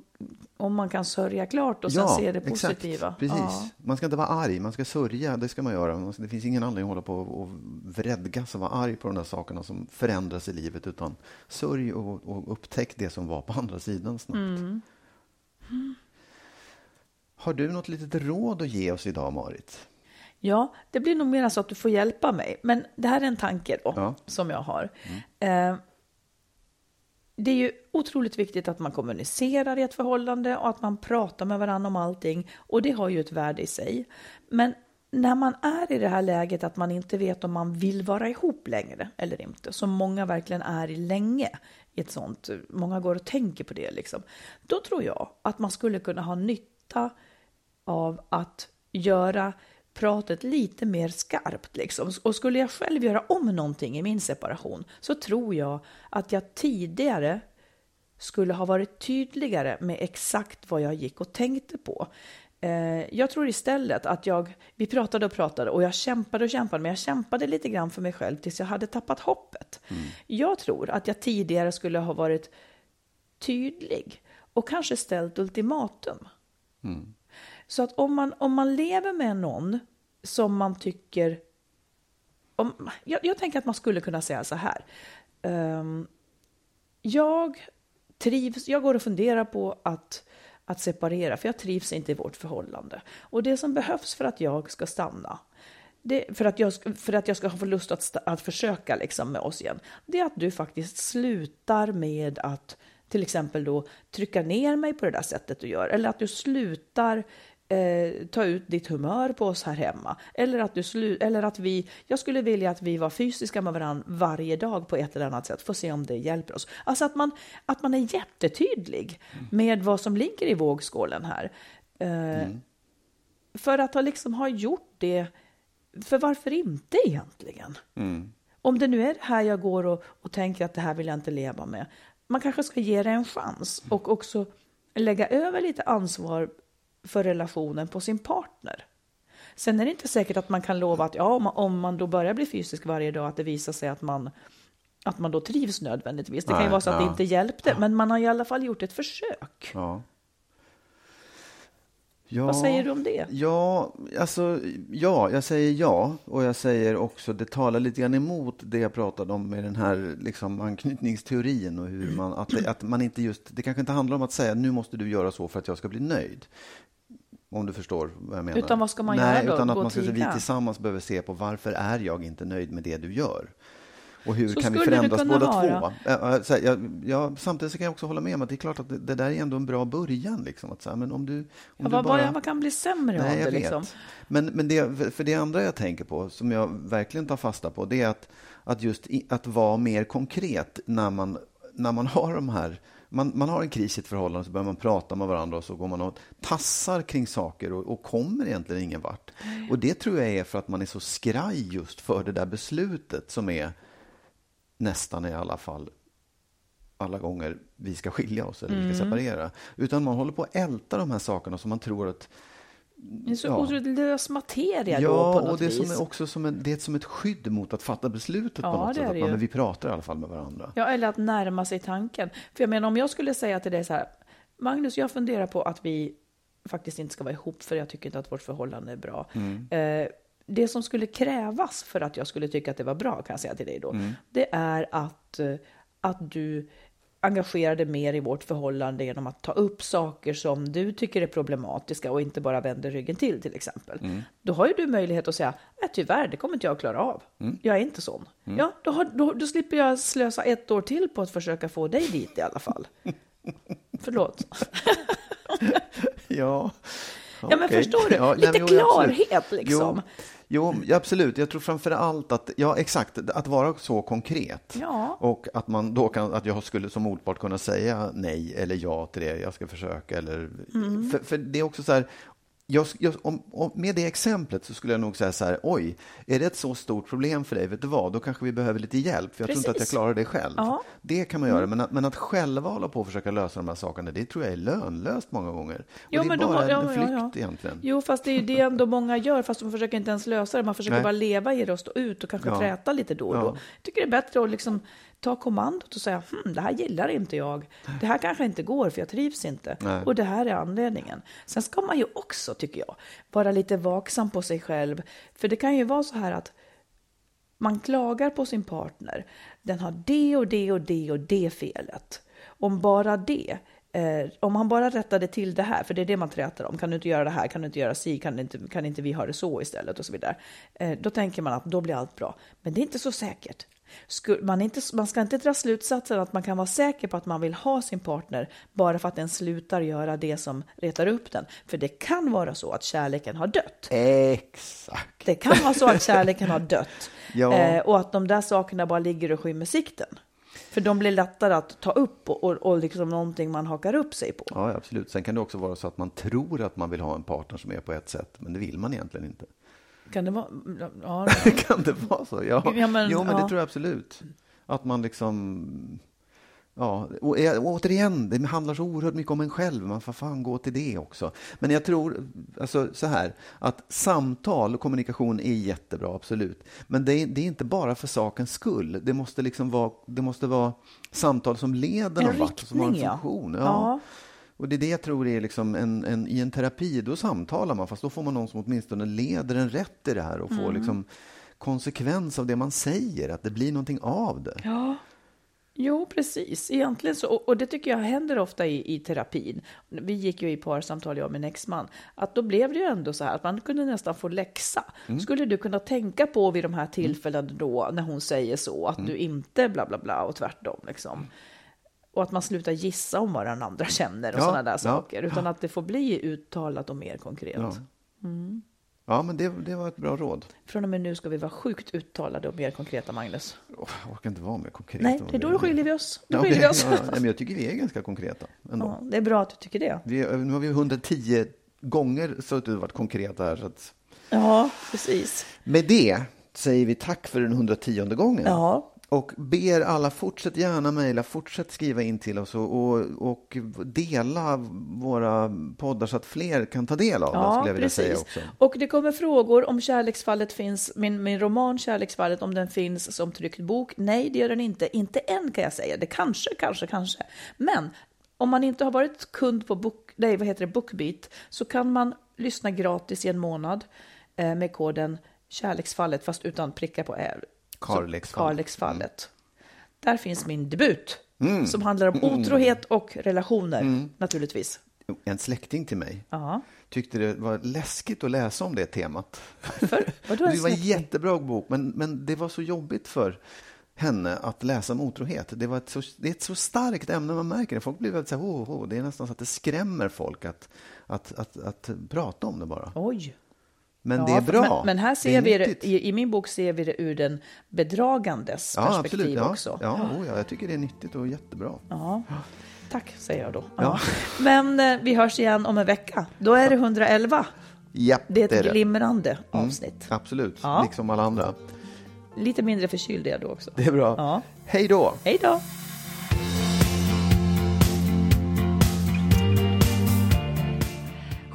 om man kan sörja klart och sen se det positiva. Exakt, precis. Ja. Man ska inte vara arg, man ska sörja, det ska man göra. Det finns ingen anledning att hålla på och vredgas och vara arg på de där sakerna som förändras i livet, utan sörj och, och upptäck det som var på andra sidan snabbt. Mm. Har du något litet råd att ge oss idag, Marit? Ja, det blir nog mer så att du får hjälpa mig. Men det här är en tanke då, Ja. som jag har. Eh, det är ju otroligt viktigt att man kommunicerar i ett förhållande och att man pratar med varandra om allting. Och det har ju ett värde i sig. Men när man är i det här läget att man inte vet om man vill vara ihop längre eller inte, som många verkligen är i länge i ett sånt, många går och tänker på det liksom. Då tror jag att man skulle kunna ha nytta av att göra pratet lite mer skarpt. Liksom. Och skulle jag själv göra om någonting i min separation så tror jag att jag tidigare skulle ha varit tydligare med exakt vad jag gick och tänkte på. Eh, jag tror istället att jag, vi pratade och pratade och jag kämpade och kämpade, men jag kämpade lite grann för mig själv tills jag hade tappat hoppet. Jag tror att jag tidigare skulle ha varit tydlig och kanske ställt ultimatum. Så att om man, om man lever med någon som man tycker... Om, jag, jag tänker att man skulle kunna säga så här. Um, jag trivs, jag går och funderar på att, att separera, för jag trivs inte i vårt förhållande. Och det som behövs för att jag ska stanna, det, för, att jag, ska- för att jag ska få lust att, att försöka liksom med oss igen, det är att du faktiskt slutar med att till exempel då trycka ner mig på det där sättet du gör. Eller att du slutar eh, ta ut ditt humör på oss här hemma. Eller att, du eller att vi, jag skulle vilja att vi var fysiska med varandra varje dag på ett eller annat sätt. Få se om det hjälper oss. Alltså att man, att man är jättetydlig med vad som ligger i vågskålen här. Eh, För att ha liksom ha gjort det, för varför inte egentligen? Om det nu är det här jag går och, och tänker att det här vill jag inte leva med. Man kanske ska ge det en chans och också lägga över lite ansvar för relationen på sin partner. Sen är det inte säkert att man kan lova att ja, om man, då börjar bli fysisk varje dag, att det visar sig att man, att man då trivs nödvändigtvis. Det kan ju Nej, vara så att det ja. inte hjälpte, men man har i alla fall gjort ett försök. Ja. Ja, Vad säger du om det? Ja, alltså, ja, jag säger ja. Och jag säger också, det talar lite grann emot det jag pratade om med den här liksom, anknytningsteorin och hur man, att, det, att man inte just, det kanske inte handlar om att säga nu måste du göra så för att jag ska bli nöjd. Om du förstår vad jag menar. Utan vad ska man Nej, göra då? Utan att Gå man ska, vi tillsammans behöver se på varför är jag inte nöjd med det du gör? Och hur Så kan vi förändras båda vara. två? Här, jag, jag, samtidigt så kan jag också hålla med om att det är klart att det, det där är ändå en bra början. Liksom, att så här, men om du, om Ja, du vad, bara... vad, kan bli sämre Nej, av det? Liksom? Men, men det, för det andra jag tänker på, som jag verkligen tar fasta på, det är att, att just i, att vara mer konkret när man, när man har de här man, man har en kris i ett förhållande, så börjar man prata med varandra och så går man och tassar kring saker och, och kommer egentligen ingen vart. Och det tror jag är för att man är så skraj just för det där beslutet som är nästan i alla fall alla gånger vi ska skilja oss eller vi ska separera. Utan man håller på att älta de här sakerna som man tror att Det är så Ja. otroligt lös materia då Ja, på något och det är, vis. som är också som en, det är som ett skydd mot att fatta beslutet Ja, på något sätt. Att man, men vi pratar i alla fall med varandra. Ja, eller att närma sig tanken. För jag menar, om jag skulle säga till dig så här, Magnus, jag funderar på att vi faktiskt inte ska vara ihop, för jag tycker inte att vårt förhållande är bra. Mm. Eh, det som skulle krävas för att jag skulle tycka att det var bra, kan jag säga till dig då, Mm. det är att, eh, att du engagerade mer i vårt förhållande genom att ta upp saker som du tycker är problematiska och inte bara vänder ryggen till, till exempel. Mm. Då har ju du möjlighet att säga, nej tyvärr, det kommer inte jag att klara av. Mm. Jag är inte sån. Ja, då, har, då, då slipper jag slösa ett år till på att försöka få dig dit i alla fall. Förlåt. Ja, Ja, men förstår du? Ja, nej, Lite men jo, absolut. klarhet liksom. Jo, jo, absolut. Jag tror framför allt att, ja exakt, att vara så konkret. Ja. Och att man då kan, att jag skulle som motpart kunna säga nej eller ja till det, jag ska försöka eller... Mm. För, för det är också så här, jag, jag, om, om, med det exemplet så skulle jag nog säga så här, oj, är det ett så stort problem för dig, vet du vad, då kanske vi behöver lite hjälp, för jag tror inte att jag Precis. klarar det själv. Ja. Mm. Det kan man göra, men att, men att själva hålla på och försöka lösa de här sakerna, det tror jag är lönlöst många gånger. Och Jo, det är bara ja, en flykt ja. egentligen. Jo, fast det är ju det ändå många gör, fast de försöker inte ens lösa det. Man försöker Nej. bara leva i det och stå ut och kanske träta lite då och då. Jag tycker det är bättre att liksom ta kommandot och säga, hm, det här gillar inte jag. Det här kanske inte går, för jag trivs inte. Nej. Och det här är anledningen. Sen ska man ju också, tycker jag, vara lite vaksam på sig själv. För det kan ju vara så här att man klagar på sin partner. Den har det och det och det och det felet. Om bara det, eh, om han bara rättade till det här, för det är det man träter om. Kan du inte göra det här? Kan du inte göra si? Kan inte, kan inte vi ha det så istället? Och så vidare. Eh, då tänker man att då blir allt bra. Men det är inte så säkert. Man, inte, man ska inte dra slutsatsen att man kan vara säker på att man vill ha sin partner bara för att den slutar göra det som retar upp den. För det kan vara så att kärleken har dött. Exakt. Det kan vara så att kärleken har dött Ja. eh, och att de där sakerna bara ligger och skymmer sikten. För de blir lättare att ta upp och, och, och liksom någonting man hakar upp sig på. Ja, absolut. Sen kan det också vara så att man tror att man vill ha en partner som är på ett sätt, men det vill man egentligen inte. Kan det vara? Ja, ja. kan det vara så? Ja, Ja, men- jo, men det ja. tror jag absolut. Att man liksom... Ja, och jag, återigen, det handlar så oerhört mycket om en själv. Man får fan gå till det också. Men jag tror, alltså så här, att samtal och kommunikation är jättebra, absolut. Men det är, det är inte bara för sakens skull. Det måste liksom vara, det måste vara samtal som leder En någon vart, som har en funktion. Ja. Ja. Och det är det jag tror är liksom en, en, i en terapi, då samtalar man, fast då får man någon som åtminstone leder en rätt i det här och får liksom konsekvens av det man säger, att det blir någonting av det. Ja, jo precis. Egentligen så, och det tycker jag händer ofta i, i terapin. Vi gick ju i parsamtal, jag och min exman, att då blev det ju ändå så här att man kunde nästan få läxa. Skulle du kunna tänka på vid de här tillfällena då, när hon säger så, att du inte bla bla bla och tvärtom liksom. Och att man slutar gissa om vad den andra känner och Ja, sådana där ja, saker, utan att det får bli uttalat och mer konkret. Ja. Ja, men det, det var ett bra råd. Från och med nu ska vi vara sjukt uttalade och mer konkreta, Magnus. Åh, jag orkar inte vara mer konkret. Nej, det är då skiljer vi oss. Då Ja, skiljer vi oss. ja, ja, men jag tycker vi är ganska konkreta ändå. Ja, det är bra att du tycker det. Vi, nu har vi 110 gånger suttit och varit konkreta här. Så att... Ja, precis. Med det säger vi tack för den 110 gången. Ja, Och ber alla, fortsätt gärna mejla, fortsätt skriva in till oss och, och, och dela våra poddar så att fler kan ta del av dem, skulle jag vilja säga också. Och det kommer frågor om Kärleksfallet finns, min, min roman Kärleksfallet, om den finns som tryckt bok. Nej, det gör den inte. Inte än kan jag säga. Det kanske, kanske, kanske. Men om man inte har varit kund på book, nej, vad heter det, Bookbeat så kan man lyssna gratis i en månad eh, med koden Kärleksfallet, fast utan prickar på Karleksfallet. Där finns min debut, Mm. som handlar om otrohet och relationer, naturligtvis. En släkting till mig Ja. tyckte det var läskigt att läsa om det temat. För, vadå en Det var en jättebra bok, men, men det var så jobbigt för henne att läsa om otrohet. Det, var ett så, det är ett så starkt ämne, man märker det. Folk blir väldigt så här, oh, oh. det är nästan så att det skrämmer folk att, att, att, att prata om det bara. Oj. Men Ja, det är bra. Men, men här Det ser är vi det, i, i min bok ser vi det ur den bedragandes Ja, perspektiv absolut. Ja, också. ja, oh, ja, jag tycker det är nyttigt och jättebra. Ja. Tack, säger jag då. Ja. Ja. Men eh, vi hörs igen om en vecka. Då är det 111. Japp, Det är ett det. Mm. glimrande avsnitt. Absolut, Ja. liksom alla andra. Lite mindre förkyld är jag då också. Det är bra. Ja. Hej då! Hej då!